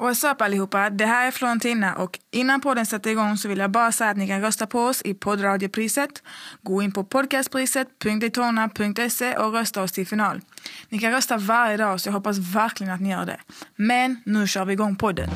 What's up allihopa, det här är Florentina och innan podden sätter igång så vill jag bara säga att ni kan rösta på oss i poddradiopriset. Gå in på podcastpriset.daytona.se och rösta oss till final. Ni kan rösta varje dag så jag hoppas verkligen att ni gör det. Men nu kör vi igång podden.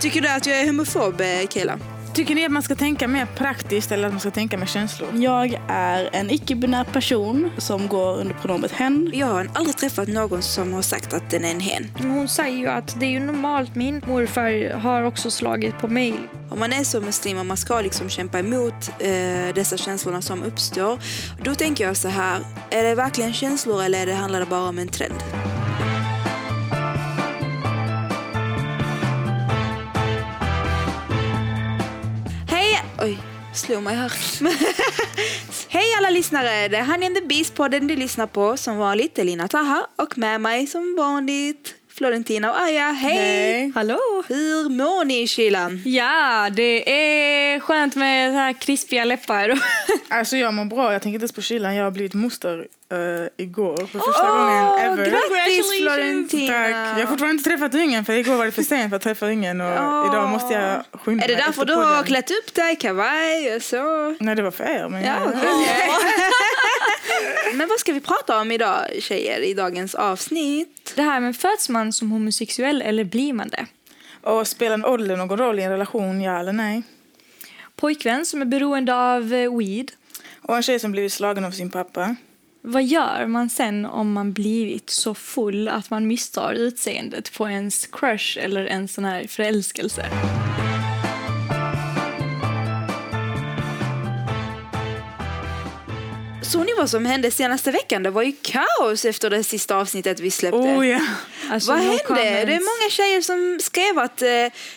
Tycker du att jag är homofob, eh, Kela? Tycker ni att man ska tänka mer praktiskt eller att man ska tänka med känslor? Jag är en icke-binär person som går under pronomet hen. Jag har aldrig träffat någon som har sagt att den är en hen. Hon säger ju att det är ju normalt. Min morfar har också slagit på mig. Om man är så muslim och man ska liksom kämpa emot eh, dessa känslorna som uppstår, då tänker jag så här, är det verkligen känslor eller är det, handlar det bara om en trend? Oj, slog mig här. Hej alla lyssnare! Det är Honey and the Beast-podden du lyssnar på. Som vanligt är Lina Taha och med mig som vanligt Florentina och Aja. Hej! Hallå! Hur mår ni i kylan? Ja, det är skönt med så här krispiga läppar. Alltså jag mår bra, jag tänker inte ens på kylan. Jag har blivit moster eh, igår för första gången ever. Grattis Florentina! Tack. Jag har fortfarande inte träffat ungen för igår var det för sent för att träffa ungen och Åh. idag måste jag skynda Är det mig därför du har podden. klätt upp dig, kavaj och så? Nej det var för er men Ja, jag... okej. Men vad ska vi prata om idag tjejer i dagens avsnitt? Det här med föds man som homosexuell eller blir man det? Och spelar ålder någon roll i en relation, ja eller nej? Pojkvän som är beroende av eh, weed. Och en tjej som blivit slagen av sin pappa. Vad gör man sen om man blivit så full att man misstar utseendet på ens crush eller en sån här förälskelse? Såg ni vad som hände senaste veckan? Det var ju kaos efter det sista avsnittet vi släppte. Oh ja. Alltså, Vad no hände? comments. Det är många tjejer som skrev att eh,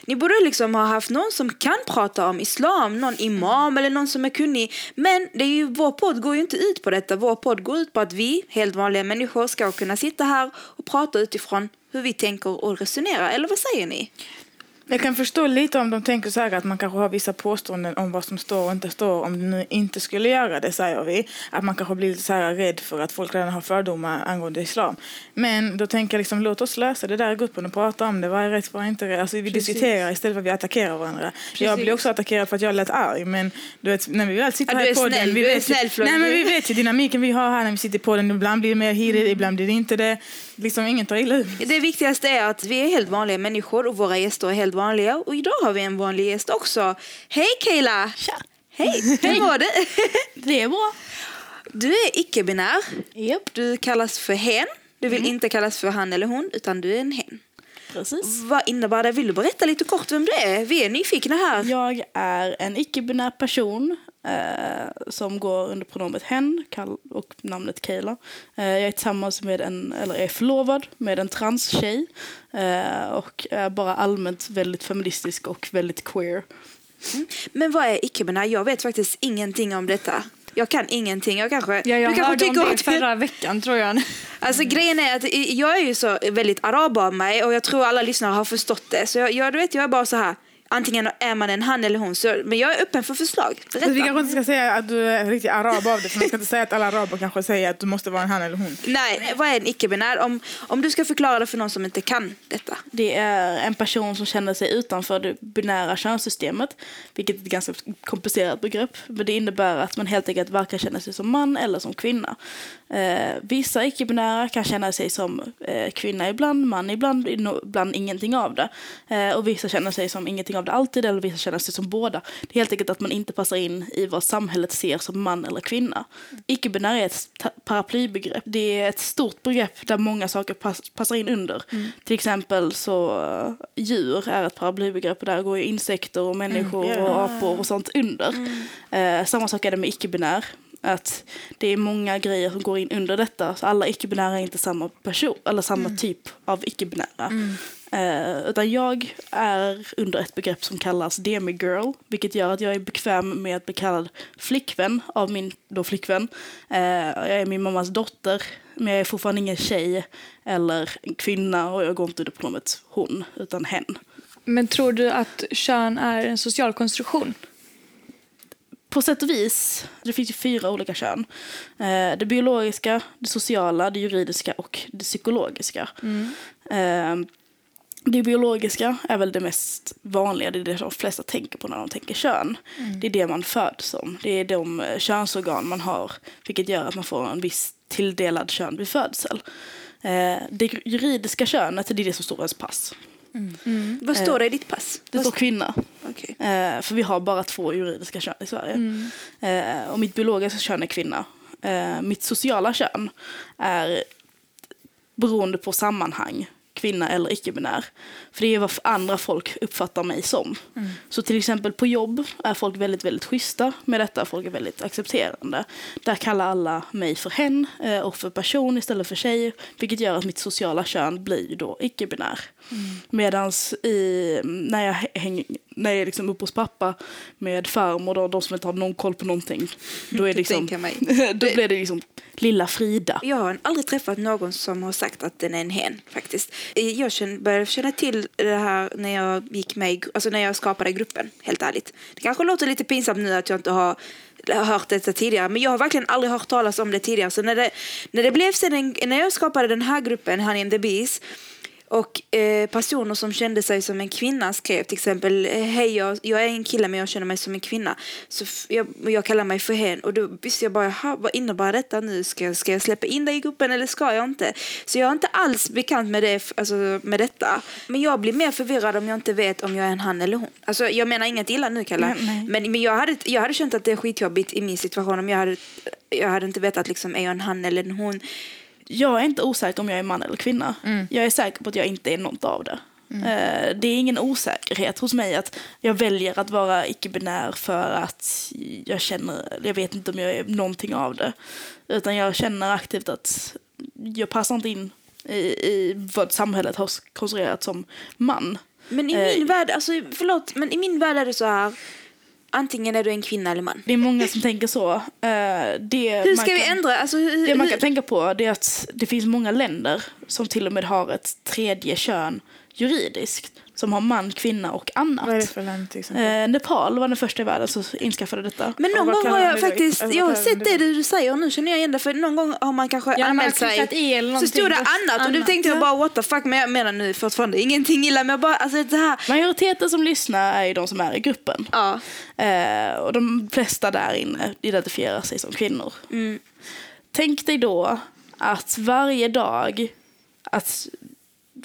ni borde liksom ha haft någon som kan prata om islam, någon imam eller någon som är kunnig. Men det är ju, vår podd går ju inte ut på detta. Vår podd går ut på att vi, helt vanliga människor, ska kunna sitta här och prata utifrån hur vi tänker och resonerar. Eller vad säger ni? Jag kan förstå lite om de tänker så här att man kanske har vissa påståenden om vad som står och inte står om det nu inte skulle göra det, säger vi. Att man kanske blir lite så här rädd för att folk redan har fördomar angående islam. Men då tänker jag liksom, låt oss lösa det där i gruppen och prata om det. Vad är rätt, vad är inte rätt? Alltså vi diskuterar istället för att vi attackerar varandra. Jag blir också attackerad för att jag lät arg, men du vet, när vi väl sitter Ja, här i podden. snäll, vi vet ju- snäll, Flor. Nej men vi vet ju dynamiken vi har här när vi sitter på den. Ibland blir det mer heated, ibland blir det inte det. Liksom ingen tar illa ut. Det viktigaste är att vi är helt vanliga människor och våra gäster är helt vanliga. Och idag har vi en vanlig gäst också. Hej Kayla! Tja. Hej! Hur mår du? Det är bra. Du är icke-binär. Japp, Du kallas för hen. Du vill inte kallas för han eller hon, utan du är en hen. precis. Vad innebär det? Vill du berätta lite kort vem du är? Vi är nyfikna här. Jag är en icke-binär person som går under pronomet hen och namnet Kayla. Eh, jag är tillsammans med en, eller är förlovad med en transtjej eh, och är bara allmänt väldigt feministisk och väldigt queer. Men vad är icke-binär? Jag vet faktiskt ingenting om detta. Jag kan ingenting. Jag kanske, Ja, jag du kanske hörde om tycker det att... förra veckan tror jag. Alltså grejen är att jag är ju så väldigt arab av mig och jag tror alla lyssnare har förstått det. Så jag, jag, du vet, jag är bara så här. Antingen är man en han eller hon. Så, men jag är öppen för förslag. Så vi Berätta. kanske inte ska säga att du är riktigt arab av det, för man ska inte säga att alla araber kanske säger att du måste vara en han eller hon. Nej, vad är en icke-binär? Om, om du ska förklara det för någon som inte kan detta. Det är en person som känner sig utanför det binära könssystemet, vilket är ett ganska komplicerat begrepp. Men det innebär att man helt enkelt varken känner sig som man eller som kvinna. Eh, vissa icke-binära kan känna sig som eh, kvinna ibland, man ibland, ibland ingenting av det. Eh, och vissa känner sig som ingenting av det alltid, eller vissa känner sig som båda. Det är helt enkelt att man inte passar in i vad samhället ser som man eller kvinna. Icke-binär är ett paraplybegrepp. Det är ett stort begrepp där många saker pass, passar in under. Till exempel så uh, djur är ett paraplybegrepp och där går ju insekter och människor ja. och apor och sånt under. Eh, samma sak är det med icke-binär. Att det är många grejer som går in under detta. Så alla icke-binära är inte samma person, eller samma typ av icke-binära. Eh, utan jag är under ett begrepp som kallas demigirl, vilket gör att jag är bekväm med att bli kallad flickvän av min då flickvän. Eh, jag är min mammas dotter, men jag är fortfarande ingen tjej eller en kvinna och jag går inte under pronomet hon, utan hen. Men tror du att kön är en social konstruktion? På sätt och vis, det finns ju fyra olika kön. Eh, det biologiska, det sociala, det juridiska och det psykologiska. Eh, det biologiska är väl det mest vanliga, det är det de flesta tänker på när de tänker kön. Det är det man föds som, det är de eh, könsorgan man har, vilket gör att man får en viss tilldelad kön vid födsel. Det juridiska könet det är det som står i ens pass. Vad står det i ditt pass? Det står kvinna. Okej. Eh, för vi har bara två juridiska kön i Sverige. Eh, och mitt biologiska kön är kvinna. Eh, mitt sociala kön är beroende på sammanhang, kvinna eller icke-binär. För det är vad andra folk uppfattar mig som. Så till exempel på jobb är folk väldigt, väldigt schyssta med detta. Folk är väldigt accepterande. Där kallar alla mig för hen eh, och för person istället för tjej. Vilket gör att mitt sociala kön blir då icke-binär. Medans i, när jag hänger, när jag är liksom uppe hos pappa med farmor och de som inte har någon koll på någonting. Då, är det liksom, då blir det liksom lilla Frida. Jag har aldrig träffat någon som har sagt att den är en hen faktiskt. Jag känner, började känna till det här när jag gick med, alltså när jag skapade gruppen, helt ärligt. Det kanske låter lite pinsamt nu att jag inte har hört detta tidigare, men jag har verkligen aldrig hört talas om det tidigare. Så när det, när det blev sen en, när jag skapade den här gruppen, Honey and the Bees, och eh, personer som kände sig som en kvinna skrev till exempel eh, Hej, jag, jag är en kille men jag känner mig som en kvinna. Så jag, jag kallar mig för hen. Och då visste jag bara, "Jaha, vad innebär detta nu? Ska, jag- ska jag släppa in dig i gruppen eller ska jag inte? Så jag är inte alls bekant med, det, alltså, med detta. Men jag blir mer förvirrad om jag inte vet om jag är en han eller hon. Alltså, jag menar inget illa nu Kalle. Nej. Men, men jag, hade, jag hade känt att det är skitjobbigt i min situation om jag hade, jag hade inte vetat liksom, är jag en han eller en hon. Jag är inte osäker om jag är man eller kvinna. Jag är säker på att jag inte är något av det. Eh, Det är ingen osäkerhet hos mig att jag väljer att vara icke-binär för att jag känner, jag vet inte om jag är någonting av det. Utan jag känner aktivt att jag passar inte in i, i vad samhället har konstruerat som man. Men i Eh, min värld, alltså förlåt, men i min värld är det så här. Antingen är du en kvinna eller man. Det är många som tänker så. Eh, Det Hur ska vi kan- ändra? Alltså, hur, Det man hur, kan tänka på är att det finns många länder som till och med har ett tredje kön juridiskt. Som har man, kvinna och annat. Vad är det för land till exempel? Eh, Nepal var den första i världen som inskaffade detta. men någon gång har jag faktiskt, Vad jag har sett det du säger och nu känner jag igen det för någon gång har man kanske Ja, anmält sig. i eller Så stod det annat och då tänkte jag ja. bara what the fuck men jag menar nu fortfarande ingenting illa men jag bara alltså det här. Majoriteten som lyssnar är ju de som är i gruppen. Ja. Eh, och de flesta där inne identifierar sig som kvinnor. Mm. Tänk dig då att varje dag att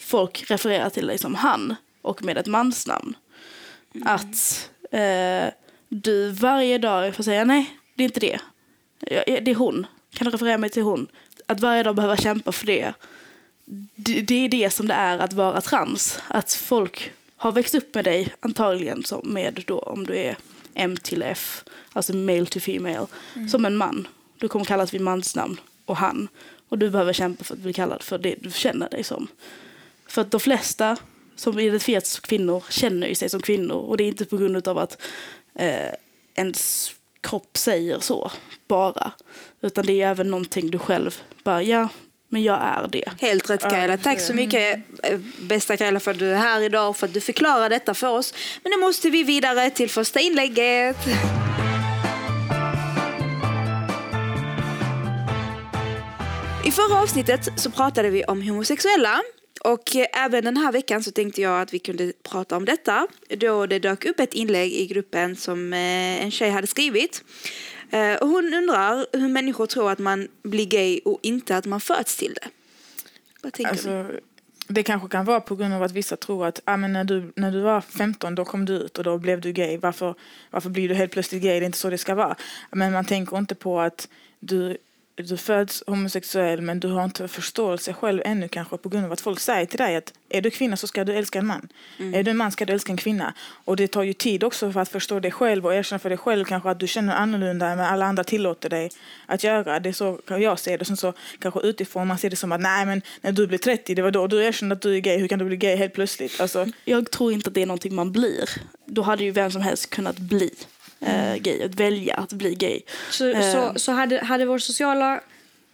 folk refererar till dig som han och med ett mansnamn. Att eh, du varje dag får säga nej, det är inte det. Det är hon. Kan du referera mig till hon? Att varje dag behöva kämpa för det. Det, det är det som det är att vara trans. Att folk har växt upp med dig antagligen som med då om du är M till F, alltså male to female, som en man. Du kommer kallas vid mansnamn och han. Och du behöver kämpa för att bli kallad för det du känner dig som. För att de flesta som identifierar sig som kvinnor känner ju sig som kvinnor. Och det är inte på grund av att eh, ens kropp säger så, bara. Utan det är även någonting du själv bara, ja, men jag är det. Helt rätt Kaila. Tack så mycket eh, bästa Kaila för att du är här idag och för att du förklarar detta för oss. Men nu måste vi vidare till första inlägget. I förra avsnittet så pratade vi om homosexuella och eh, även den här veckan så tänkte jag att vi kunde prata om detta då det dök upp ett inlägg i gruppen som eh, en tjej hade skrivit. Eh, Och hon undrar hur människor tror att man blir gay och inte att man föds till det. Vad tänker du? Alltså, det kanske kan vara på grund av att vissa tror att ah, men när, du, när du var 15 då kom du ut och då blev du gay. Varför, varför blir du helt plötsligt gay? Det är inte så det ska vara. Men man tänker inte på att du du föds homosexuell men du har inte förståelse själv ännu kanske på grund av att folk säger till dig att är du kvinna så ska du älska en man. Är du en man ska du älska en kvinna. Och det tar ju tid också för att förstå dig själv och erkänna för dig själv kanske att du känner annorlunda än vad alla andra tillåter dig att göra. Det är så jag se det. Sen så kanske utifrån man ser det som att nej men när du blir 30 det var då du erkände att du är gay. Hur kan du bli gay helt plötsligt? Alltså, Jag tror inte att det är någonting man blir. Då hade ju vem som helst kunnat bli eh, gay, att välja att bli gay. Så, Eh. så, så hade, hade vår sociala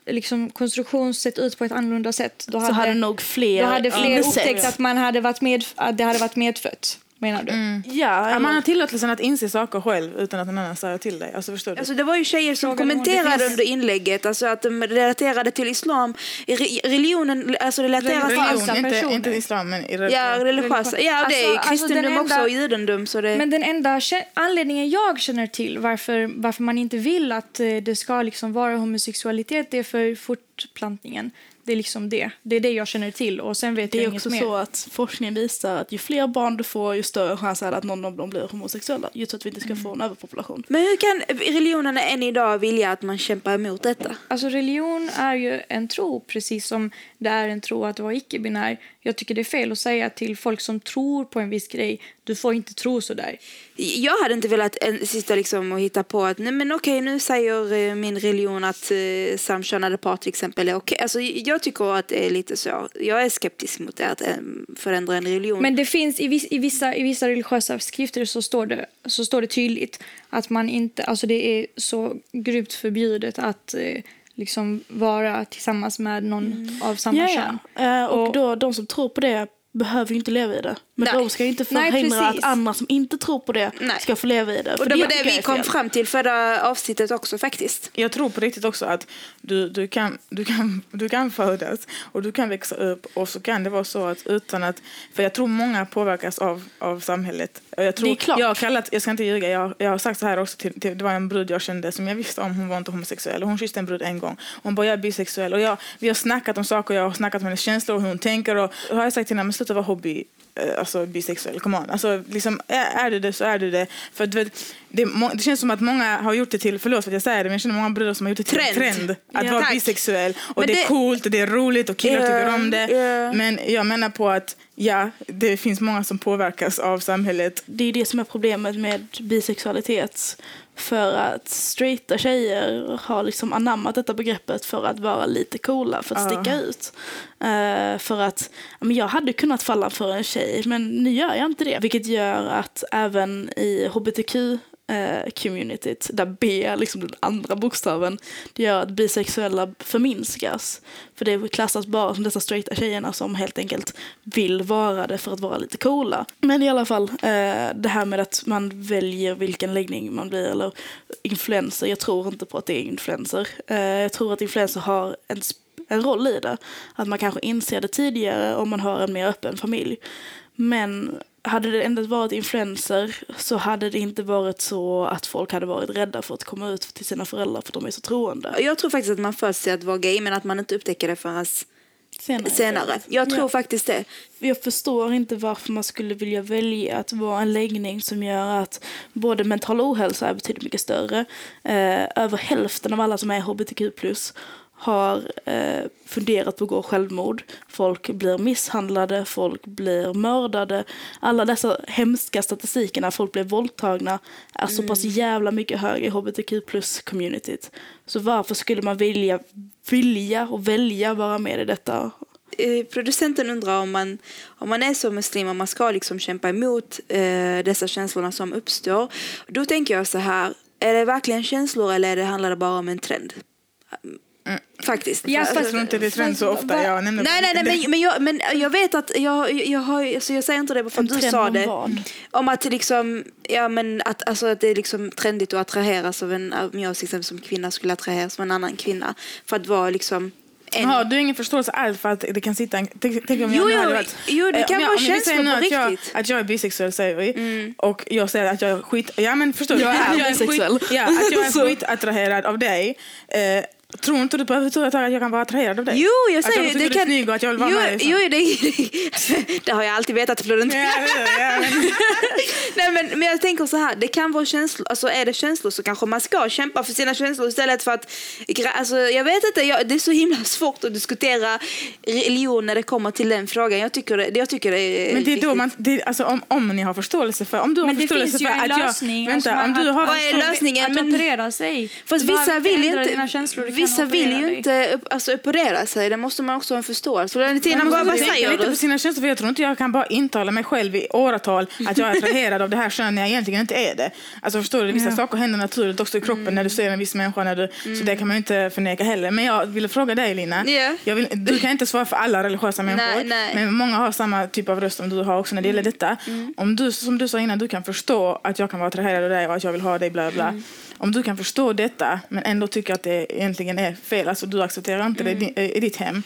liksom, konstruktion sett ut på ett annorlunda sätt då Så hade, hade nog fler då hade fler upptäckt att, man hade varit med, att det hade varit medfött. Menar du? Ja, ja, man har tillåtelsen att inse saker själv utan att någon annan säger till dig. Alltså, förstår du? Alltså det var ju tjejer som Frågan kommenterade finns- under inlägget, alltså att de relaterade till islam. Re- religionen, alltså relaterat till religion, inte, personer. inte islam men religion. Ja, religiösa. Ja, det är Alltså- alltså kristendom enda- också och judendom. Så det... Men den enda anledningen jag känner till varför, varför man inte vill att eh, det ska liksom vara homosexualitet det är för fortplantningen. Det är liksom det. Det är det jag känner till och sen vet det jag är inget också mer. så att forskningen visar att ju fler barn du får ju större chans är det att någon av dem blir homosexuella. Just så att vi inte ska få en överpopulation. Men hur kan religionerna än idag vilja att man kämpar emot detta? Alltså religion är ju en tro, precis som det är en tro att vara icke-binär. Jag tycker det är fel att säga till folk som tror på en viss grej, du får inte tro så där. Jag hade inte velat en, sitta liksom och hitta på att nej men okej nu säger eh, min religion att eh, samkönade par till exempel är okej. Alltså, jag tycker att det är lite så. Jag är skeptisk mot det att eh, förändra en religion. Men det finns i, vis, i, vissa, i vissa religiösa skrifter så står, det, så står det tydligt att man inte, alltså det är så grymt förbjudet att eh, liksom vara tillsammans med någon av samma Ja, kön. ja. Eh, och, Och- då, de som tror på det behöver ju inte leva i det. Men Nej. de ska ju inte Nej, förhindra precis. att andra som inte tror på det Nej. ska få leva i det. För och det var det vi kom fram till förra avsnittet också faktiskt. Jag tror på riktigt också att du, du, kan, du, kan, du kan födas och du kan växa upp och så kan det vara så att utan att... För jag tror många påverkas av, av samhället. Och Jag, tror, Det är klart. jag har kallat, jag ska inte ljuga, jag, jag har sagt så här också till, till, det var en brud jag kände som jag visste om, hon var inte homosexuell. Och hon kysste en brud en gång. Hon bara, jag är bisexuell. Och jag, vi har snackat om saker, jag har snackat om hennes känslor och hur hon tänker. Och då har jag sagt till henne, men sluta vara hobby, alltså bisexuell, come on. Alltså, liksom, är, du det så är du det. För vet, det, det känns som att många har gjort det till, förlåt för att jag säger det, men jag känner många bröder som har gjort det till en Trend. trend. Att Ja. vara Tack. bisexuell. Och Men det är det- coolt och det är roligt och killar Ja, tycker om det. ja. Men jag menar på att ja, det finns många som påverkas av samhället. Det är det som är problemet med bisexualitet. För att straighta tjejer har liksom anammat detta begreppet för att vara lite coola, för att Ja. sticka ut. Eh, för att men jag hade kunnat falla för en tjej, men nu gör jag inte det. Vilket gör att även i hbtq eh, communityt, där B är liksom den andra bokstaven, det gör att bisexuella förminskas. För det klassas bara som dessa straighta tjejerna som helt enkelt vill vara det för att vara lite coola. Men i alla fall, eh, det här med att man väljer vilken läggning man blir, eller influencer, jag tror inte på att det är influencer. Eh, jag tror att influenser har en en roll i det. Att man kanske inser det tidigare om man har en mer öppen familj. Men hade det endast varit influenser så hade det inte varit så att folk hade varit rädda för att komma ut till sina föräldrar för de är så troende. Jag tror faktiskt att man föds till att vara gay men att man inte upptäcker det förrän Senare. senare. Jag tror Ja. faktiskt det. Jag förstår inte varför man skulle vilja välja att vara en läggning som gör att både mental ohälsa är betydligt mycket större. Eh, över hälften av alla som är hbtq har eh, funderat på att gå självmord. Folk blir misshandlade, folk blir mördade. Alla dessa hemska statistiker när folk blir våldtagna är så pass jävla mycket högre i hbtq plus-communityt. Så varför skulle man vilja, vilja och välja vara med i detta Eh, producenten undrar om man, om man är så muslim och man ska liksom kämpa emot eh, dessa känslorna som uppstår. Då tänker jag så här, är det verkligen känslor eller är det, handlar det bara om en trend? Faktiskt. Ja, Alltså, Jag tror inte det är trend så ofta. Jag Nej, nej, nej men, men, jag, men jag vet att jag, jag, har, alltså jag säger inte det bara för att du sa det. vad? Om att liksom, ja men att, alltså att det är liksom trendigt att attraheras av en, om jag till exempel som kvinna skulle attraheras av en annan kvinna. För att vara liksom en, Har du ingen förståelse alls för att det kan sitta en... Tänk, tänk om Jo, jag nu jo, hade varit, jo, det eh, kan vara känslor nu på att jag, riktigt. att jag är bisexuell säger vi. Och jag säger att jag är skit... Ja men förstår du? Jag är bisexuell. Ja, att jag är skitattraherad av dig. Eh, Tror inte du på överhuvudtaget att jag kan vara attraherad av dig? Jo, jag Att säger jag tycker det du är kan... snygg och att jag vill vara jo, med dig. jo, det, det har jag alltid vetat, Florent. Ja, men- Nej, men, men jag tänker så här, det kan vara känslor, alltså är det känslor så kanske man ska kämpa för sina känslor istället för att, alltså jag vet inte, jag, det är så himla svårt att diskutera religion när det kommer till den frågan. Jag tycker det, jag tycker det är Men det är då man, det, alltså om, om ni har förståelse för, om du har Men det förståelse finns ju för en att jag, lösning. vänta, alltså, om du att- har Vad är att- lösningen? Att Men- operera sig. Fast Du vissa behöver vill inte, dina känslor, du vissa vill ju dig. inte upp- alltså, operera sig, det måste man också ha en förståelse. Valentina, Man vad, vad säger lite du? på sina känslor, för jag tror inte jag kan bara intala mig själv i åratal att jag är attraherad av det här könet när jag egentligen inte är det. Alltså förstår du, vissa saker händer naturligt också i kroppen när du ser en viss människa, när du, så det kan man ju inte förneka heller. Men jag ville fråga dig Lina, Ja. jag vill, du kan inte svara för alla religiösa människor, Nej, nej. men många har samma typ av röst som du har också när det gäller detta. Om du, som du sa innan, du kan förstå att jag kan vara attraherad av dig och att jag vill ha dig, bla bla. Om du kan förstå detta men ändå tycker att det egentligen är fel, alltså du accepterar inte det i din- i ditt hem,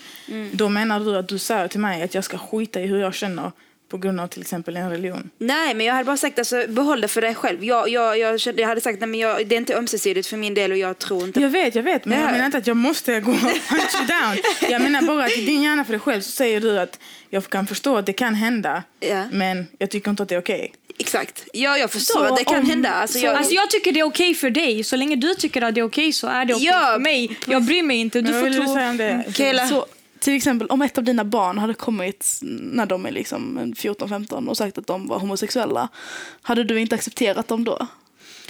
då menar du att du säger till mig att jag ska skita i hur jag känner på grund av till exempel en religion. Nej, men jag hade bara sagt alltså, behåll det för dig själv. Jag, jag, jag, kände- jag hade sagt nej, men jag, det är inte ömsesidigt för min del och jag tror inte Jag vet, jag vet, men Ja. jag menar inte att jag måste gå punch you down. Jag menar bara att i din hjärna för dig själv så säger du att jag kan förstå att det kan hända, Ja. men jag tycker inte att det är okej. Exakt. Ja, jag förstår Så att det kan om- hända. Alltså, Så, jag, alltså jag tycker det är okej för dig. Så länge du tycker att det är okej så är det okej Ja, för mig. Jag bryr mig inte. Du får vill du tro... säga det? Kayla. Så, till exempel om ett av dina barn hade kommit när de är liksom 14-15 och sagt att de var homosexuella. Hade du inte accepterat dem då?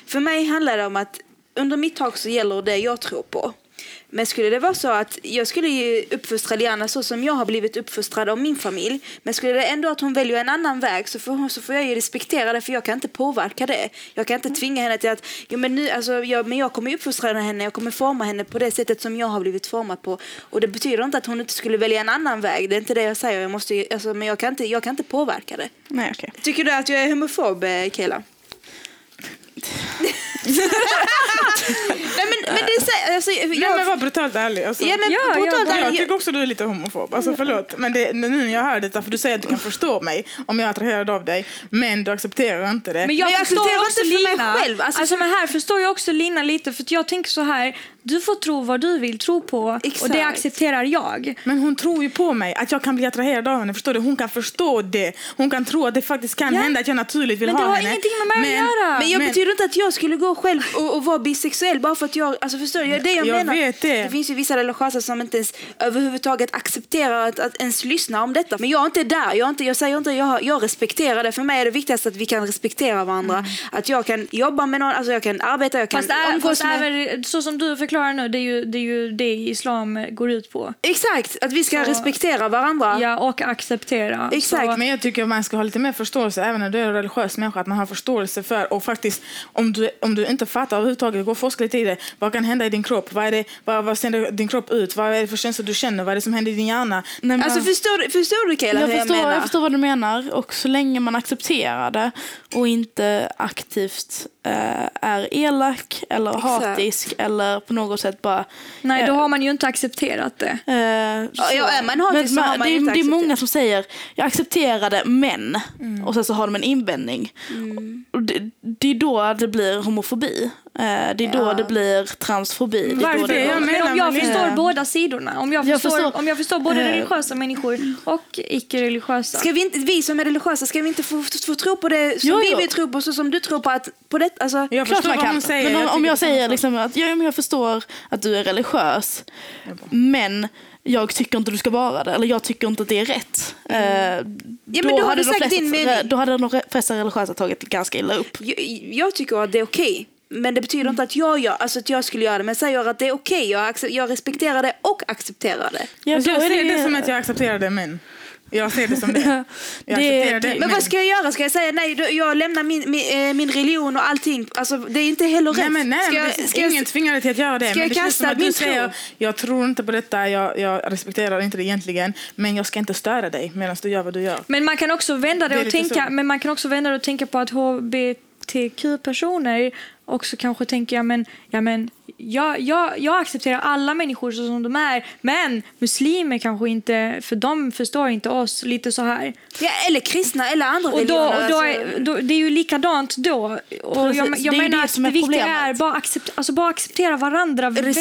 För mig handlar det om att under mitt tak så gäller det jag tror på. Men skulle det vara så att jag skulle ju uppfostra Liana så som jag har blivit uppfostrad av min familj. Men skulle det ändå att hon väljer en annan väg så får, så får jag ju respektera det för jag kan inte påverka det. Jag kan inte tvinga henne till att, jo men nu, alltså, jag, men jag kommer uppfostra henne, jag kommer forma henne på det sättet som jag har blivit formad på. Och det betyder inte att hon inte skulle välja en annan väg, det är inte det jag säger. Jag måste, alltså, men jag kan, inte, jag kan inte påverka det. Nej, okej. Tycker du att jag är homofob, eh, Kayla? Nej men, men det är så, alltså, jag, Nej, men var brutalt ärlig. Alltså. Ja, men Ja, brutalt ja, Ja, jag ärlig- tycker också du är lite homofob. Alltså förlåt. Men det, nu när jag hör detta, för du säger att du kan förstå mig om jag är attraherad av dig, men du accepterar inte det. Men jag, Men jag accepterar också inte för mig Lina. själv. Alltså, Alltså, men här förstår jag också Lina lite för att jag tänker så här. Du får tro vad du vill tro på och Exakt. det accepterar jag. Men hon tror ju på mig, att jag kan bli attraherad av henne. Förstår du? Hon kan förstå det. Hon kan tro att det faktiskt kan Ja. hända att jag naturligt vill Men det ha har henne. ingenting med mig att göra. Men jag men- betyder inte att jag skulle gå själv och, och vara bisexuell bara för att jag, alltså förstår du? Det är det jag, Jag menar. vet det. det finns ju vissa religiösa som inte ens överhuvudtaget accepterar att, att ens lyssna om detta. Men jag är inte där, jag, är inte, jag säger inte, jag, jag respekterar det. För mig är det viktigast att vi kan respektera varandra. Mm. Att jag kan jobba med någon, alltså jag kan arbeta, jag kan Fast, är, umgås fast med... även, så som du förklarar nu, det är ju det, är ju det islam går ut på. Exakt, att vi ska Så- respektera varandra. Ja, och acceptera. Exakt. Så, Men jag tycker man ska ha lite mer förståelse, även när du är en religiös människa, att man har förståelse för och faktiskt om du, om du inte fattar överhuvudtaget, gå och forska lite i det. Vad kan hända i din kropp? Vad, är det, vad, vad sänder din kropp ut? Vad är det för känslor du känner? Vad är det som händer i din hjärna? Nej, Alltså förstår, du- förstår du Kayla jag, hur jag förstår, menar? jag förstår vad du menar och så länge man accepterar det och inte aktivt eh, är elak eller Exakt. hatisk eller på något sätt bara... nej, då eh, har man ju inte accepterat det. eh, Ja, är man hatisk så har man det, inte det är många som säger jag accepterar det men och sen så har de en invändning. Mm. Och det, det är då det blir homofobi. Eh, det är då Ja. det blir transfobi. Det är det, jag Men om jag förstår det. båda sidorna, om jag Jag förstår, förstår. om jag förstår både Eh. religiösa människor och icke-religiösa. Ska vi, inte, vi som är religiösa, ska vi inte få, få tro på det som Jo, vi vill tro på, så som du tror på? Att, på det, alltså, Jag förstår man vad kan. hon säger. Men om, om jag det är säger liksom att ja, men jag förstår att du är religiös men jag tycker inte du ska vara det eller jag tycker inte att det är rätt. Eh, men då har hade du flesta, din mening. Då hade de flesta religiösa tagit ganska illa upp. jag, jag tycker att det är okej. Men det betyder inte att jag, gör, alltså att jag skulle göra det. Men säger att det är okej. Jag, acce- jag respekterar det och accepterar det. Ja, Alltså, då jag är ser det, det- som att jag accepterar det, men jag ser det som det. Jag Det- det, Men vad ska jag göra? Ska jag säga nej, jag lämnar min, min, eh, min religion och allting? Alltså, det är inte heller rätt. Nej, men, nej, ska jag, ska jag, ingen tvingar dig till att göra det. ska men jag det känns som att du säger, tro? jag tror inte på detta, jag, jag respekterar inte det egentligen, men jag ska inte störa dig medan du gör vad du gör. Men man kan också vända det, Det och tänka, så. men man kan också vända det och tänka på att hbtq-personer också kanske tänker ja men, ja men jag, jag, jag accepterar alla människor så som de är. Men muslimer kanske inte, för de förstår inte oss lite så här. Ja, eller kristna eller andra Och då, religioner. och då, alltså. är, då, det är ju likadant då. Och Precis, jag, det jag ju menar det att det viktiga är bara, accept, alltså bara acceptera varandra. Vem, vem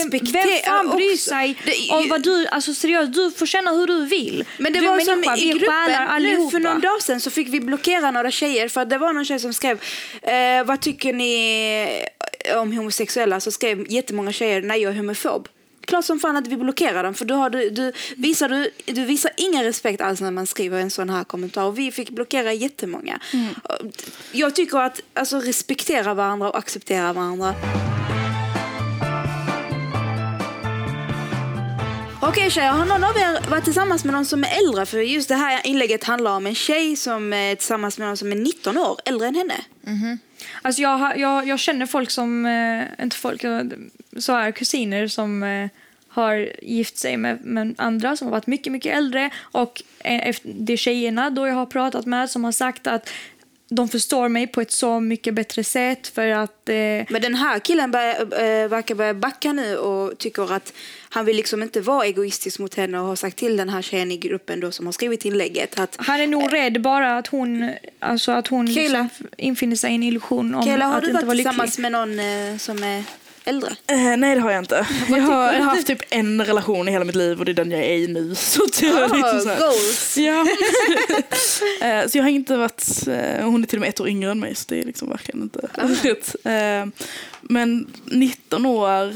fan bryr sig Det- om vad du... Alltså seriöst, du får känna hur du vill. Men det du var som i gruppen, nu för någon dag sedan så fick vi blockera några tjejer för att det var någon tjej som skrev eh, vad tycker ni om homosexuella så skrev jättemånga tjejer nej jag är homofob. Klart som fan att vi blockerar dem för då har du, du, visar du, du visar ingen respekt alls när man skriver en sån här kommentar och vi fick blockera jättemånga. Och Jag tycker att alltså, respektera varandra och acceptera varandra. Okej tjejer, har någon av er varit tillsammans med någon som är äldre? För just det här inlägget handlar om en tjej som är tillsammans med någon som är 19 år äldre än henne. Mhm. Alltså jag, har- jag, jag känner folk som, eh, inte folk, eh, så här kusiner som eh, har gift sig med, med andra som har varit mycket, mycket äldre. Och eh, det är tjejerna då jag har pratat med som har sagt att de förstår mig på ett så mycket bättre sätt för att eh, Men den här killen börjar, äh, verkar börja backa nu och tycker att han vill liksom inte vara egoistisk mot henne och har sagt till den här tjejen i gruppen då som har skrivit inlägget att han är nog rädd bara att hon, alltså att hon liksom infinner sig i en illusion om har att du inte varit vara tillsammans lycklig. med någon eh, som är äldre? Eh, nej det har jag inte. Jag har, jag har haft typ en relation i hela mitt liv och det är den jag är i nu. Så är Oh, liksom så goals! Ja. Eh, så jag har inte varit, eh, hon är till och med ett år yngre än mig så det är liksom verkligen inte rätt. Eh, Men 19 år,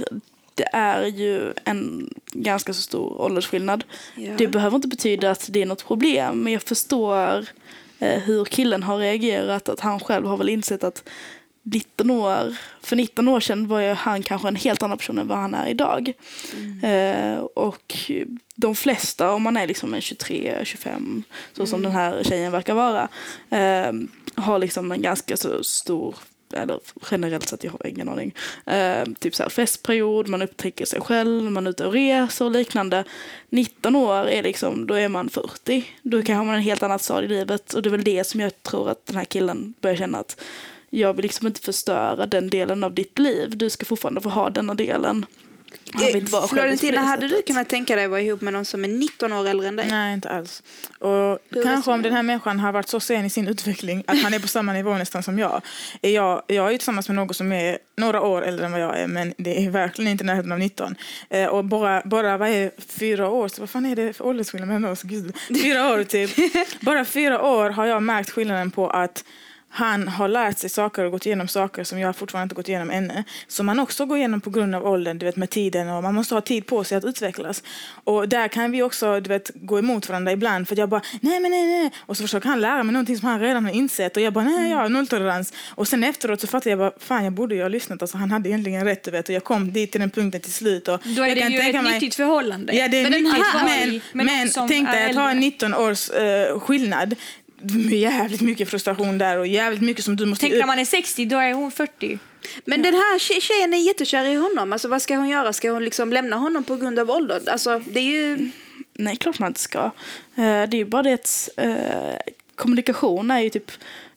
det är ju en ganska så stor åldersskillnad. Ja. Det behöver inte betyda att det är något problem men jag förstår eh, hur killen har reagerat. Att han själv har väl insett att 19 år, för 19 år sedan var han kanske en helt annan person än vad han är idag. Eh, och de flesta, om man är liksom en 23, 25, så som den här tjejen verkar vara, eh, har liksom en ganska så stor eller generellt sett, jag har ingen aning. Eh, typ så här festperiod, man upptäcker sig själv, man är ute och reser och liknande. 19 år är liksom, då är man 40. Då kanske man en helt annat stad i livet och det är väl det som jag tror att den här killen börjar känna att jag vill liksom inte förstöra den delen av ditt liv. Du ska fortfarande få ha denna delen. Florentina, hade du kunnat tänka dig att vara ihop med någon som är 19 år äldre än dig? Nej, inte alls. Och kanske om den här människan har varit så sen i sin utveckling att han är på samma nivå nästan som jag. Är jag, jag är ju tillsammans med någon som är några år äldre än vad jag är men det är verkligen inte närheten av 19. Eh, och bara, bara vad är fyra år, så vad fan är det för åldersskillnad mellan oss? Gud. Fyra år typ. Bara fyra år har jag märkt skillnaden på att han har lärt sig saker och gått igenom saker som jag fortfarande inte gått igenom ännu. Som man också går igenom på grund av åldern, du vet med tiden och man måste ha tid på sig att utvecklas. Och där kan vi också, du vet, gå emot varandra ibland för att jag bara nej men nej nej och så försöker han lära mig någonting som han redan har insett och jag bara nej jag har nolltolerans. Och sen efteråt så fattar jag bara fan jag borde ju ha lyssnat, alltså han hade egentligen rätt du vet och jag kom dit till den punkten till slut och Då är jag det ju ett mig- nyttigt förhållande. Ja, det är Men nyttigt. Men, men men, tänk dig att ha en äldre. 19 års eh, skillnad. Jävligt mycket frustration där och jävligt mycket som du måste... Tänk när man är 60, då är hon 40. Men den här tje- tjejen är jättekär i honom. Alltså, vad ska hon göra? Ska hon liksom lämna honom på grund av ålder? Alltså, det är ju... Nej, klart man inte ska. Eh, Det är ju bara det att eh, kommunikation är ju typ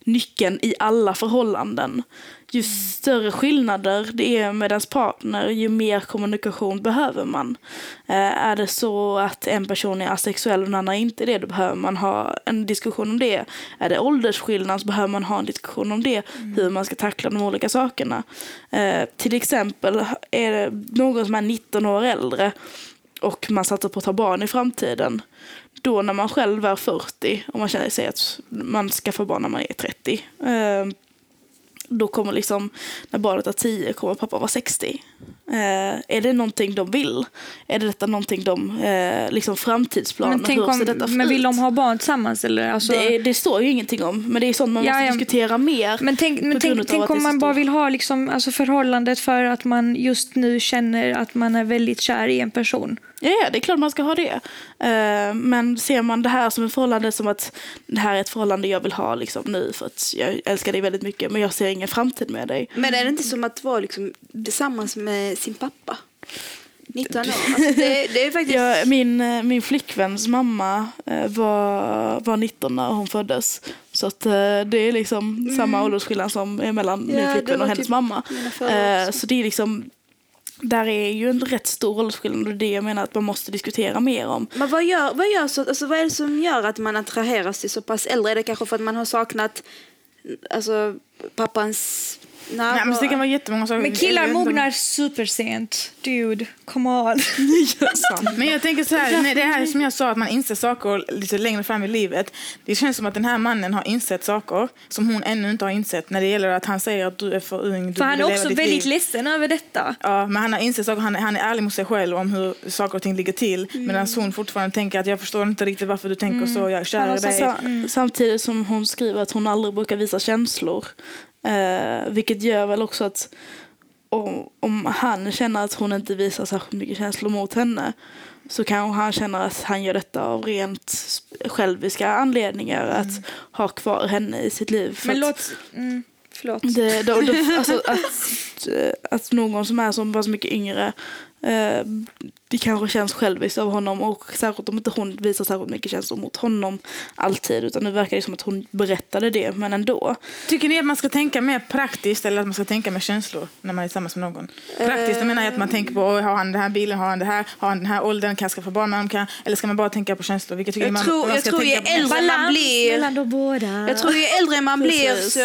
nyckeln i alla förhållanden. Ju större skillnader det är med ens partner, ju mer kommunikation behöver man. Eh, Är det så att en person är asexuell och den andra inte det, då behöver man ha en diskussion om det. Är det åldersskillnad så behöver man ha en diskussion om det, hur man ska tackla de olika sakerna. Eh, Till exempel är det någon som är 19 år äldre och man satsar på att ta barn i framtiden. Då när man själv är 40 och man känner sig att man ska få barn när man är 30. Eh, då kommer liksom, när barnet är 10 kommer pappa vara 60. Eh, är det någonting de vill? Är det detta någonting de, eh, liksom framtidsplaner, Men, tänk hur ser om, detta men vill de ha barn tillsammans? Eller? Alltså, det, det står ju ingenting om, men det är sånt man Ja, måste ja. diskutera mer. Men tänk, men tänk, tänk om man bara vill ha liksom, alltså förhållandet för att man just nu känner att man är väldigt kär i en person. Ja, ja, det är klart man ska ha det. Eh, men ser man det här som ett förhållande som att det här är ett förhållande jag vill ha liksom, nu för att jag älskar dig väldigt mycket men jag ser ingen framtid med dig. Men är det inte som att vara liksom tillsammans med sin pappa? 19 år. Alltså, det, det är faktiskt... Jag, min, eh, min flickväns mamma eh, var, var 19 när hon föddes. Så att eh, det är liksom samma åldersskillnad som är mellan Mm. Ja, min flickvän och hennes typ mamma. Eh, så det är liksom där är ju en rätt stor åldersskillnad och det jag menar att man måste diskutera mer om. Men vad, gör, vad, gör så, alltså, vad är det som gör att man attraheras till så pass äldre? Är det kanske för att man har saknat alltså, pappans närvaro? Nej, men det kan vara jättemånga saker. Men killar mognar supersent. Dude, come on. Men jag tänker så här, nej, det här som jag sa att man inser saker lite längre fram i livet. Det känns som att den här mannen har insett saker som hon ännu inte har insett när det gäller att han säger att du är för ung. Du För han är också väldigt liv. ledsen över detta. Ja, men han har insett saker, han, han är ärlig mot sig själv om hur saker och ting ligger till. Mm. Medan hon fortfarande tänker att jag förstår inte riktigt varför du tänker så, jag är kär i dig. Sa- Samtidigt som hon skriver att hon aldrig brukar visa känslor. Eh, vilket gör väl också att om, om han känner att hon inte visar särskilt mycket känslor mot henne så kan han känna att han gör detta av rent själviska anledningar att ha kvar henne i sitt liv. Men låt... Mm, förlåt. det, då, då, alltså att, att någon som är så pass mycket yngre det kanske känns själviskt av honom och särskilt om inte hon visar särskilt mycket känslor mot honom alltid utan det verkar ju som att hon berättade det men ändå. Tycker ni att man ska tänka mer praktiskt eller att man ska tänka med känslor när man är tillsammans med någon? Praktiskt, jag menar jag att man tänker på, har han den här bilen, har han det här, har han den här åldern, kan jag skaffa barn med honom, kan, eller ska man bara tänka på känslor? Vilket tycker Jag man, tror- man jag ska tror ju äldre man blir... mellan de båda. Jag tror ju äldre man blir så,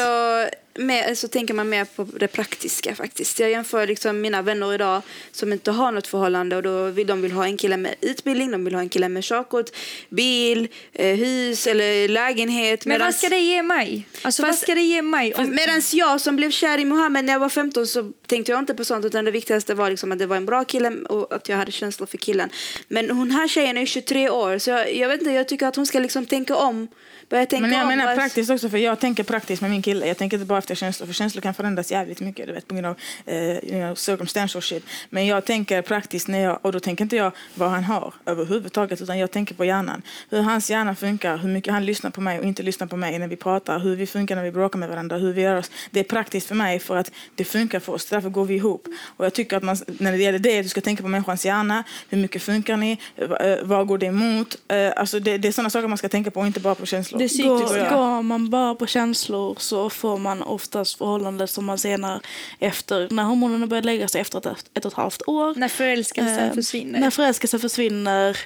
mer, så tänker man mer på det praktiska faktiskt. Jag jämför liksom mina vänner idag som inte har något förhållande och då vill de vill ha en kille med utbildning, de vill ha en kille med körkort, bil, eh, hus eller lägenhet. Men medans- vad ska det ge mig? Alltså vad Fast- ska det ge mig? Om, Medan jag som blev kär i Mohammed när jag var 15 så tänkte jag inte på sånt utan det viktigaste var liksom att det var en bra kille och att jag hade känslor för killen. Men hon här tjejen är 23 år så jag, jag vet inte, jag tycker att hon ska liksom tänka om. Börja tänka Men jag om. menar vad- praktiskt också, för jag tänker praktiskt med min kille. Jag tänker inte bara efter känslor, för känslor kan förändras jävligt mycket, du vet, på grund av eh, circumstantial shit. Men jag tänker praktiskt, när jag, och då tänker inte jag vad han har överhuvudtaget, utan jag tänker på hjärnan. Hur hans hjärna funkar, hur mycket han lyssnar på mig och inte lyssnar på mig när vi pratar, hur vi funkar när vi bråkar med varandra, hur vi gör oss. Det är praktiskt för mig för att det funkar för oss, därför går vi ihop. Och jag tycker att man, när det gäller det, du ska tänka på människans hjärna, hur mycket funkar ni, eh, vad går det emot? Eh, alltså det, det är sådana saker man ska tänka på och inte bara på känslor. Det. Går, går man bara på känslor så får man oftast förhållanden som man senare efter när hormonerna börjar lägga sig efter ett, ett och ett halvt år när förälskelsen eh, försvinner. När förälskelsen försvinner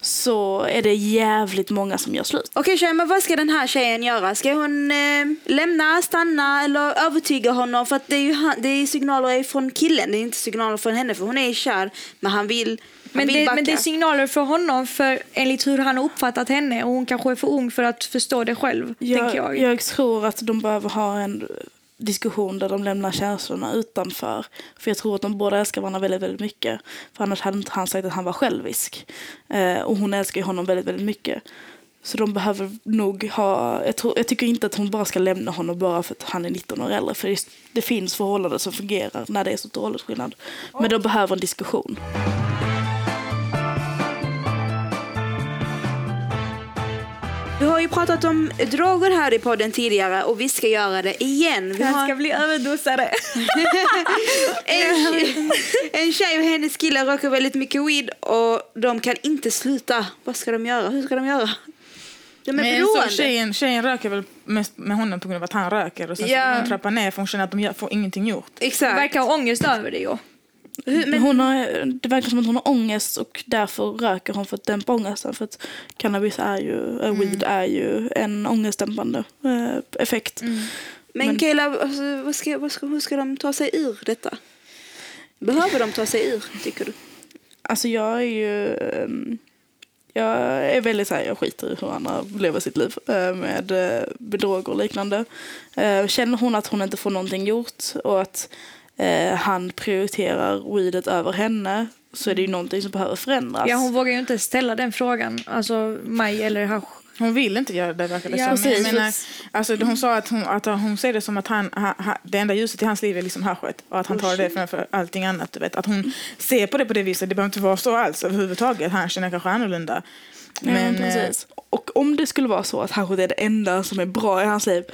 så är det jävligt många som gör slut. Okej tjejer, men vad ska den här tjejen göra? Ska hon eh, lämna, stanna eller övertyga honom? För att det är ju det är signaler från killen, det är inte signaler från henne för hon är kär men han vill, Men det, backa. men det är signaler för honom för enligt hur han har uppfattat henne och hon kanske är för ung för att förstå det själv. Jag, jag. jag tror att de behöver ha en diskussion där de lämnar känslorna utanför. För jag tror att de båda älskar varandra väldigt, väldigt mycket. För annars hade inte han sagt att han var självisk. Eh, och hon älskar ju honom väldigt, väldigt mycket. Så de behöver nog ha, jag, tror, jag tycker inte att hon bara ska lämna honom bara för att han är 19 år äldre. För det, det finns förhållanden som fungerar när det är så stor åldersskillnad. Men de behöver en diskussion. Vi har ju pratat om droger här i podden tidigare och vi ska göra det igen. Vi har ska bli överdosare. en, tjej, en tjej och hennes kille röker väldigt mycket weed och de kan inte sluta. Vad ska de göra? Hur ska de göra? De är Men så beroende. tjejen, tjejen röker väl mest med honom på grund av att han röker och sen Ja. så hon trappar ner för hon känner att de gör, får ingenting gjort. Exakt. Verkar ha ångest över det ju. Men hon har, det verkar som att hon har ångest och därför röker hon för att dämpa ångesten. För att cannabis är ju, äh, weed är ju en ångestdämpande eh, effekt. Men, Men- Kayla, alltså, vad ska, vad ska, hur ska de ta sig ur detta? Behöver de ta sig ur, tycker du? Alltså jag är ju... ehm, Jag är väldigt så här, jag skiter i hur andra lever sitt liv eh, med, eh, droger och liknande. Eh, Känner hon att hon inte får någonting gjort och att eh, han prioriterar weedet över henne så är det ju någonting som behöver förändras. Ja, hon vågar ju inte ställa den frågan. Alltså Maj eller hasch. Hon vill inte göra det verkar det Ja, som. Precis. menar, alltså, hon sa att hon, att hon ser det som att han, ha, ha, det enda ljuset i hans liv är liksom haschet och att han tar det framför allting annat. Du vet. Att hon ser på det på det viset. Det behöver inte vara så alls överhuvudtaget. Han känner kanske annorlunda. Men, Men, eh, precis. Och om det skulle vara så att haschet är det enda som är bra i hans liv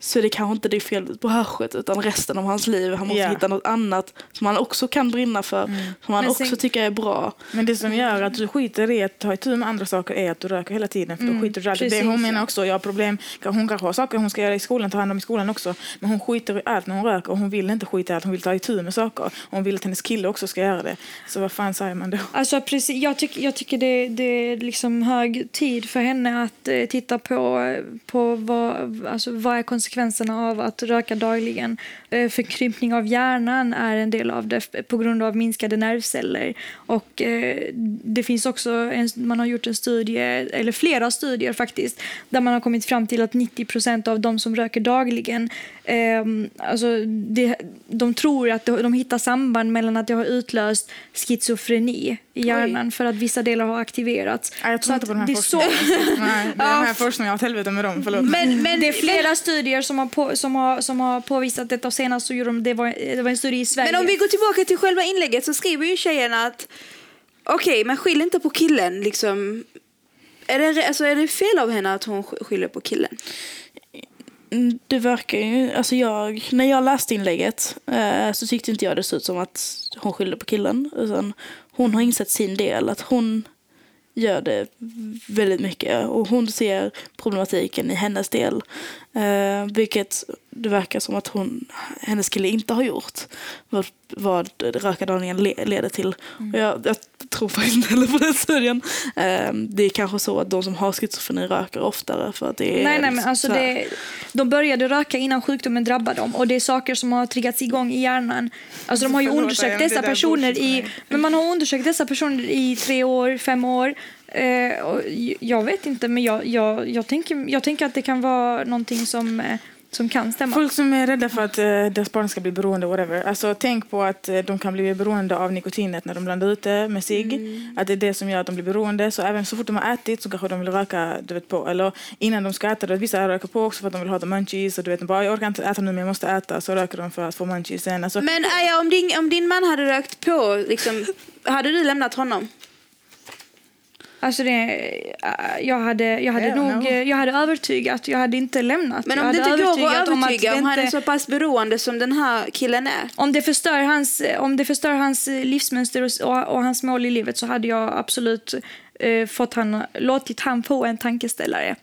så är det kanske inte det felet på haschet utan resten av hans liv. Han måste Ja. hitta något annat som han också kan brinna för, som han Men också sen- tycker är bra. Men det som gör att du skiter i att ta itu med andra saker är att du röker hela tiden. För då skiter du i allt. Det hon menar också, jag har problem. Hon kanske har saker hon ska göra i skolan, ta hand om i skolan också. Men hon skiter i allt när hon röker och hon vill inte skita i allt. Hon vill ta itu med saker. Och hon vill att hennes kille också ska göra det. Så vad fan säger man då? Alltså precis, jag, tyck, jag tycker det, det är liksom hög tid för henne att eh, titta på, på vad, alltså, vad är konsekvenserna av att röka dagligen. Eh, förkrympning av hjärnan är en del av det på grund av minskade nervceller. Och eh, det finns också, en, man har gjort en studie, eller flera studier faktiskt, där man har kommit fram till att 90 procent av de som röker dagligen, eh, alltså det, de tror att de, de hittar samband mellan att det har utlöst schizofreni i hjärnan för att vissa delar har aktiverats. Nej, jag tror att inte på den här det är forskningen. så Nej, den här forskningen, jag har åt helvete med dem. Förlåt. men, men det är flera studier som har, på, som, har, som har påvisat detta. Och senast så gjorde de, det, var, det var en studie i Sverige. Men om vi går tillbaka till själva inlägget så skriver ju tjejerna att okej, men skyll inte på killen liksom. Är det, alltså, är det fel av henne att hon sk- skyller på killen? Det verkar ju, alltså jag, när jag läste inlägget eh, så tyckte inte jag det såg ut som att hon skyllde på killen. Utan hon har insett sin del, att hon gör det väldigt mycket. Och hon ser problematiken i hennes del. Eh, vilket det verkar som att hon, hennes kille inte har gjort. Vad, vad rökardaningen le, leder till. Och jag, jag tror faktiskt inte heller på den studien. Eh, det är kanske så att de som har schizofreni röker oftare. För att det är Nej, nej, men alltså det, de började röka innan sjukdomen drabbade dem och det är saker som har triggats igång i hjärnan. Alltså de har ju Förlåt, undersökt dessa personer i, men man har undersökt dessa personer i tre år, fem år. Eh, och j- jag vet inte, men jag, jag, jag, tänker, jag tänker att det kan vara någonting som, eh, som kan stämma. Folk som är rädda för att eh, deras barn ska bli beroende, whatever. Alltså, tänk på att eh, de kan bli beroende av nikotinet när de blandar ut det med cigg. Att det är det som gör att de blir beroende. Så även så fort de har ätit så kanske de vill röka du vet, på. Eller innan de ska äta, du vet, vissa röker på också för att de vill ha the munchies. Och du vet, de bara, jag orkar inte äta nu men jag måste äta. Så röker de för att få munchies sen. Alltså, Men Aja, om din, om din man hade rökt på, liksom, hade du lämnat honom? Alltså det, eh, jag hade, jag hade nog know. jag hade övertygat, jag hade inte lämnat. Men om det inte går att övertygat om att övertyga, det om han är så pass beroende som den här killen är. Om det förstör hans, om det förstör hans livsmönster och, och, och hans mål i livet så hade jag absolut eh, fått han, låtit han få en tankeställare.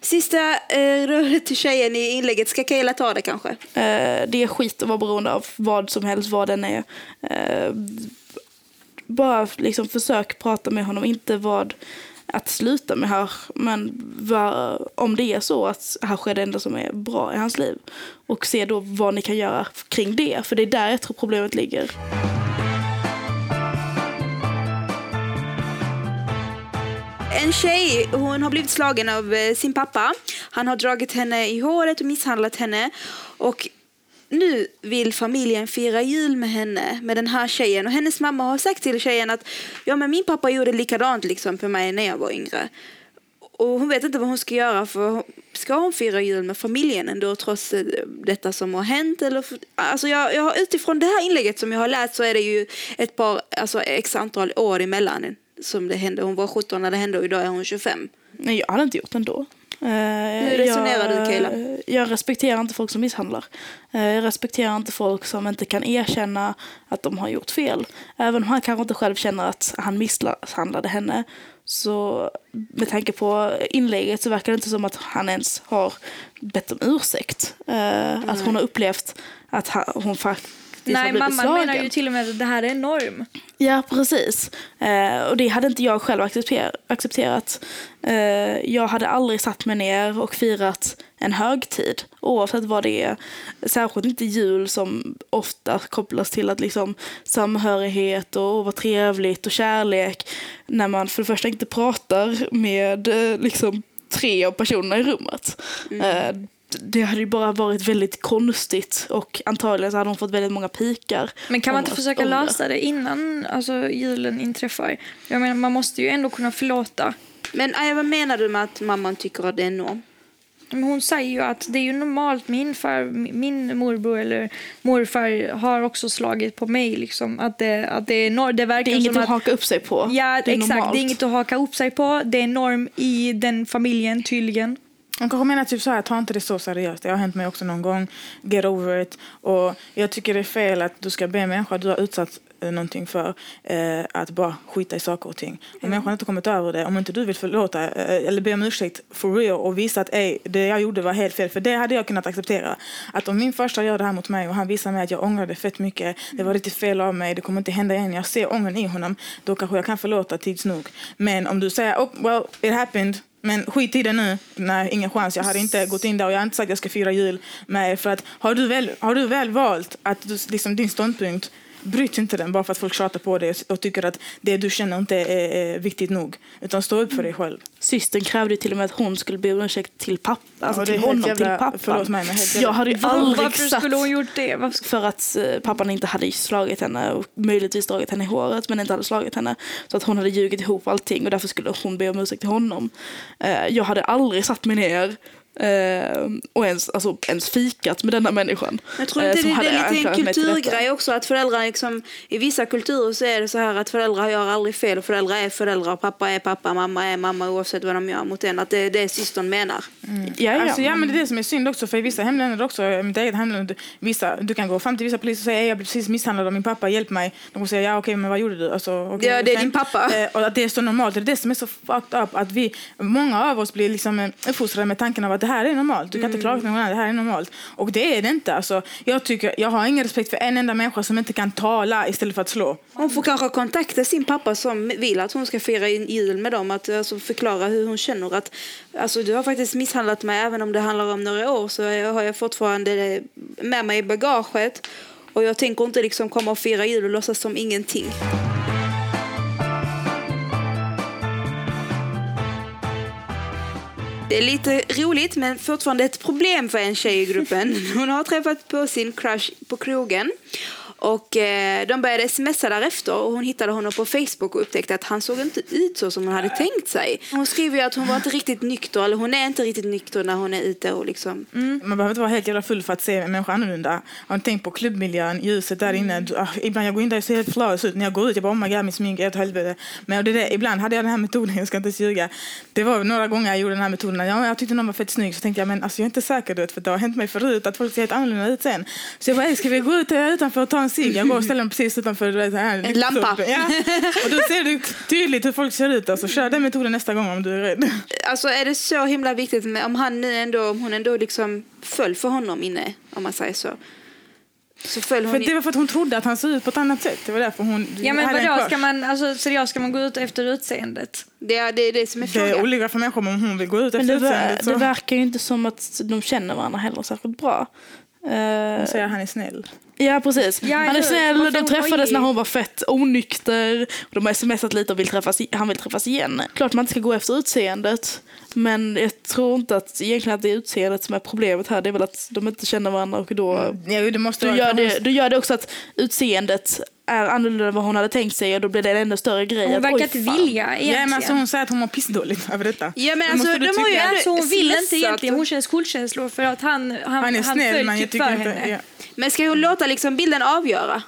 Sista eh, röret till tjejen i inlägget, ska Kaela ta det kanske? Eh, det är skit att vara beroende av vad som helst, vad den är. Eh, bara liksom försök prata med honom, inte vad att sluta med här, men vad, om det är så att här sker, det enda som är bra i hans liv. Och se då vad ni kan göra kring det, för det är där jag tror problemet ligger. En tjej, hon har blivit slagen av eh, sin pappa. Han har dragit henne i håret och misshandlat henne. Och nu vill familjen fira jul med henne, med den här tjejen. Och hennes mamma har sagt till tjejen att ja, men min pappa gjorde likadant liksom för mig när jag var yngre. Och hon vet inte vad hon ska göra för ska hon fira jul med familjen ändå trots eh, detta som har hänt? Eller för, alltså jag, jag, utifrån det här inlägget som jag har läst så är det ju ett par, alltså x antal år emellan som det hände. Hon var 17 när det hände och idag är hon 25. Nej, jag hade inte gjort det ändå. Eh, Hur resonerar jag, du, Kayla? Jag respekterar inte folk som misshandlar. Eh, jag respekterar inte folk som inte kan erkänna att de har gjort fel. Även om han kanske inte själv känner att han misshandlade henne. Så med tanke på inlägget så verkar det inte som att han ens har bett om ursäkt. Eh, Att hon har upplevt att hon faktiskt har Nej, blivit mamman slagen. menar ju till och med att det här är norm. Ja, precis. Eh, och det hade inte jag själv accepter- accepterat. Eh, jag hade aldrig satt mig ner och firat en högtid, oavsett vad det är. Särskilt inte jul som ofta kopplas till att liksom samhörighet och vad trevligt och kärlek. När man för det första inte pratar med eh, liksom tre av personerna i rummet. Eh, det hade ju bara varit väldigt konstigt och antagligen så hade hon fått väldigt många pikar. Men kan man inte försöka det. lösa det innan alltså, julen inträffar? Jag menar, man måste ju ändå kunna förlåta. Men Aja, vad menar du med att mamman tycker att det är en norm? Men hon säger ju att det är ju normalt, min, far, min morbror eller morfar har också slagit på mig. Liksom, att det, att det, är nor- det verkar Det är inget som att att, haka upp sig på. Ja, det exakt. normalt. Det är inget att haka upp sig på. Det är norm i den familjen tydligen. De kanske menar typ så här, ta inte det så seriöst. Det har hänt mig också någon gång. Get over it. Och jag tycker det är fel att du ska be en människa du har utsatt eh, någonting för eh, att bara skita i saker och ting. Om människan inte kommit över det, om inte du vill förlåta eh, eller be om ursäkt for real och visa att ey, det jag gjorde var helt fel, för det hade jag kunnat acceptera. Att om min farsa gör det här mot mig och han visar mig att jag ångrade fett mycket, det var riktigt fel av mig, det kommer inte hända igen, jag ser ångern i honom, då kanske jag kan förlåta tids nog. Men om du säger, oh, well, it happened, men skit i det nu. Nej, ingen chans. Jag hade inte gått in där och jag har inte sagt att jag ska fira jul med er. För att har du väl, har du väl valt att du, liksom, din ståndpunkt Bryt inte den bara för att folk tjatar på dig och tycker att det du känner inte är, är viktigt nog. Utan stå upp för dig själv. Systern krävde till och med att hon skulle be om ursäkt till pappa. Alltså Ja, till honom, jävla- till pappan. förlåt mig, men helt jag hade ju aldrig varför satt... skulle hon gjort det? Varför, För att eh, pappan inte hade slagit henne och möjligtvis dragit henne i håret men inte hade slagit henne. Så att hon hade ljugit ihop allting och därför skulle hon be om ursäkt till honom. Eh, jag hade aldrig satt mig ner eh, och ens, alltså, ens fikat med denna människan. Jag tror eh, inte som det, det hade är lite en kulturgrej också att föräldrar liksom, i vissa kulturer så är det så här att föräldrar gör aldrig fel och föräldrar är föräldrar och pappa är pappa, mamma är mamma oavsett vad de gör mot en. Att det är det systern menar. Ja, ja. Alltså, ja, men det är det som är synd också, för i vissa hemländer också, mitt eget hemland, vissa, du kan gå fram till vissa poliser och säga jag blev precis misshandlad av min pappa, hjälp mig. De kommer säga ja okej, men vad gjorde du? Alltså, okej, Ja, det är sen- din pappa. Eh, och att det är så normalt, det är det som är så fucked up, att vi, många av oss blir liksom uppfostrade med tanken av att det här är normalt, du kan inte klaga på någon annan, det här är normalt. Och det är det inte. Alltså, jag, tycker, jag har ingen respekt för en enda människa som inte kan tala istället för att slå. Hon får kanske kontakta sin pappa som vill att hon ska fira jul med dem. Att alltså, förklara hur hon känner att alltså, du har faktiskt misshandlat mig även om det handlar om några år så har jag fortfarande med mig i bagaget. Och jag tänker inte liksom komma och fira jul och låtsas som ingenting. Det är lite roligt men fortfarande ett problem för en tjej i gruppen. Hon har träffat på sin crush på krogen. Och eh, de började smsa därefter och hon hittade honom på Facebook och upptäckte att han såg inte ut så som hon hade tänkt sig. Hon skriver ju att hon var inte riktigt nykter, eller hon är inte riktigt nykter när hon är ute och liksom... Man behöver inte vara helt jävla full för att se en människa annorlunda. Har ni tänkt på klubbmiljön, ljuset där inne? Du, ah, ibland jag går in där och ser helt flawless ut. När jag går ut, jag bara oh my god, min smink är ett helvete. Men det är det, ibland hade jag den här metoden, jag ska inte ljuga. Det var några gånger jag gjorde den här metoden. Ja, jag tyckte någon var fett snygg, så tänkte jag men alltså, jag är inte säker du vet, för det har hänt mig förut att folk ser helt annorlunda ut sen. Så jag bara, "Ey, ska vi gå ut utanför och ta en cigg? Jag går och ställer mig precis utanför. så här, En lampa. Ja. Och då ser du tydligt hur folk ser ut. Alltså, kör den metoden nästa gång om du är rädd. Alltså är det så himla viktigt med, om han nu ändå, om hon ändå liksom föll för honom inne, om man säger så. Så föll hon För det var för att hon trodde att han såg ut på ett annat sätt. Det var därför hon ja men hade en vadå, ska man, alltså, seriöst, ska man gå ut efter utseendet? det, är, det är det som är Det är frågan. olika för människor om hon vill gå ut Men efter det, utseendet. det Så verkar ju inte som att de känner varandra heller särskilt bra. Eh, säger han är snäll. Ja, precis. Ja, han är snäll, de träffades oj. när hon var fett onykter. Och de har smsat lite och vill träffas, han vill träffas igen. Klart man inte ska gå efter utseendet. Men jag tror inte att egentligen att det är utseendet som är problemet här. Det är väl att de inte känner varandra och då, Ja, det måste då, gör, det, då gör det också att utseendet är annorlunda än vad hon hade tänkt sig och då blir det en ännu större grej. Hon att, verkar inte vilja Ja, egentligen. men alltså hon säger att hon mår pissdåligt över detta. Ja, men alltså, de har ju Alltså, hon vill inte egentligen, hon känner skuldkänslor för att han, han, Han är han snäll men jag typ tycker för inte... henne. Ja. Men ska hon låta liksom bilden avgöra?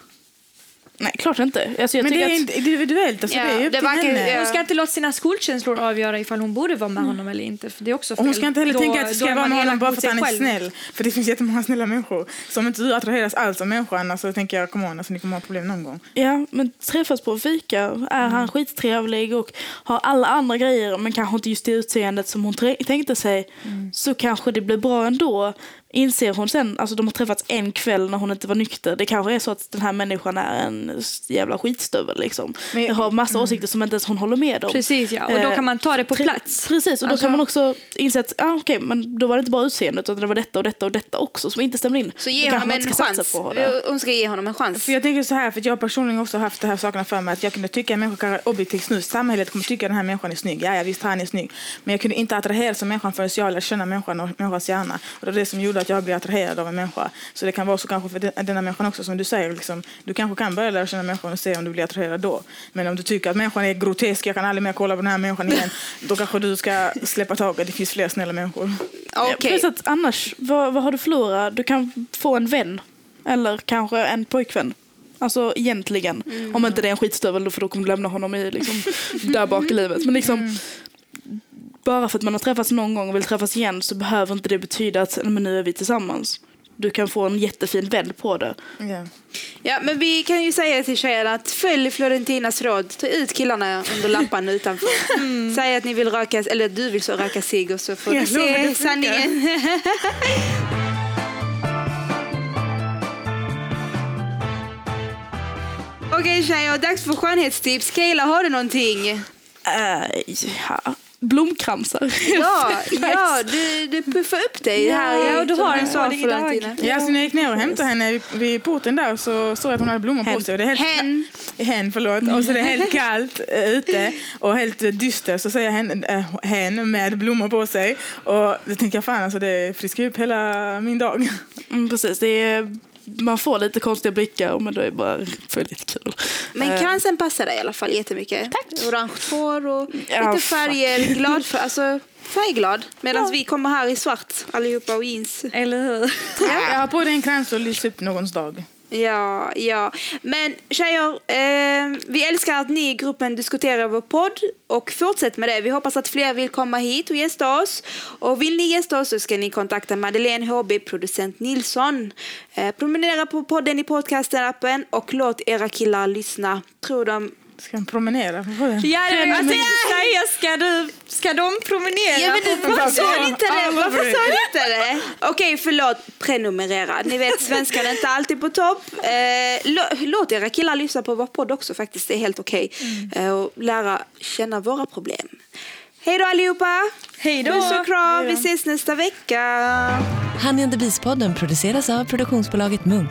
Nej, klart inte. Alltså, jag Men det är att, inte individuellt. Alltså, Ja, det är upp det till henne. ja. Hon ska inte låta sina skuldkänslor avgöra ifall hon borde vara med honom eller inte. För det är också Och hon fel. ska inte heller Då- tänka att jag ska vara med honom bara för att han är själv. snäll. För det finns jättemånga snälla människor. Så om inte du attraheras alls av människan alltså, tänker jag, come on, alltså, ni kommer ha problem någon gång. Ja, men träffas på fika. Är han skittrevlig och har alla andra grejer men kanske inte just det utseendet som hon tänkte sig så kanske det blir bra ändå. Inser hon sen, alltså de har träffats en kväll när hon inte var nykter. Det kanske är så att den här människan är en jävla skitstövel liksom. Men- Jag har massa åsikter som inte ens hon håller med om. Precis ja, och då Eh, kan man ta det på Pre- plats. Precis, och då Alltså- kan man också inse att ah, okej, men då var det inte bara utseendet utan det var detta och detta och detta också som inte stämde in. Så ge honom en chans. Hon ska ge honom en chans. För jag tänker så här, för jag personligen också haft de här sakerna för mig. Att jag kunde tycka en människa kan vara objektivt snygg. Samhället kommer tycka att den här människan är snygg. Ja, ja visst han är snygg. Men jag kunde inte attraheras av människan förrän jag lärde känna människan och människans hjärna. Och det var det som gjorde att jag blev attraherad av en människa. Så det kan vara så kanske för den- denna människan också som du säger. Liksom, du kanske kan börja lära känna människan och se om du blir attraherad då. Men om du tycker att människan är grotesk, jag kan aldrig mer kolla på den här människan igen. då kanske du ska släppa taget. Det finns fler snälla människor. Ja, plus att annars, vad, vad har du förlorat? Du kan få en vän. Eller kanske en pojkvän. Alltså egentligen. Mm. Om inte det är en skitstövel då för då kommer du lämna honom i, liksom, där bak i livet. Men liksom, bara för att man har träffats någon gång och vill träffas igen så behöver inte det betyda att men nu är vi tillsammans. Du kan få en jättefin vän på det. Ja. Ja, men vi kan ju säga till tjejerna att följ Florentinas råd. Ta ut killarna under lampan utanför. Säg att ni vill röka, eller du vill så röka cigg och så får vi se sanningen. Okej tjejer, dags för skönhetstips. Kayla, har du någonting? Äh, ja. Blomkransar. Ja, ja du, du puffar upp dig här. Ja, och du har en dig idag. Florentina. Ja, så när jag gick ner och hämtade henne vid porten där så såg jag att hon hade blommor på sig. Och det är helt Hen. Hen, förlåt. Och så är det helt kallt eh, ute och helt dystert. Så säger hen, äh, hen med blommor på sig. Och då tänker jag fan alltså det friskar upp hela min dag. Mm, precis, det är, man får lite konstiga blickar men det är bara väldigt kul. Men Eh, kransen passar dig i alla fall jättemycket. Tack. Orange hår och Ja, lite färger. Glad för, alltså, färgglad. Medan vi kommer här i svart allihopa och jeans. Eller hur? Jag har på dig en krans och lyser upp någons dag. Ja, ja. Men tjejer, eh, vi älskar att ni i gruppen diskuterar vår podd och fortsätt med det. Vi hoppas att fler vill komma hit och gästa oss. Och vill ni gästa oss så ska ni kontakta Madeleine HB, producent Nilsson. Eh, promenera på podden i podcastappen och låt era killar lyssna. Tror de Ska jag promenera? Var det? Ja, det var Alltså, jag säga. Ska, du, ska de promenera? Ja, men du, varför sa ni inte det? Varför sa ni inte det? Okej, förlåt. Prenumerera. Ni vet, svenskan är inte alltid på topp. Eh, lå- låt era killar lyssna på vår podd också faktiskt. Det är helt okej. Mm. Eh, och lära känna våra problem. Hej då allihopa! Hej då. Puss och kram. Vi ses nästa vecka. Honey and the Beast-podden produceras av produktionsbolaget Munk.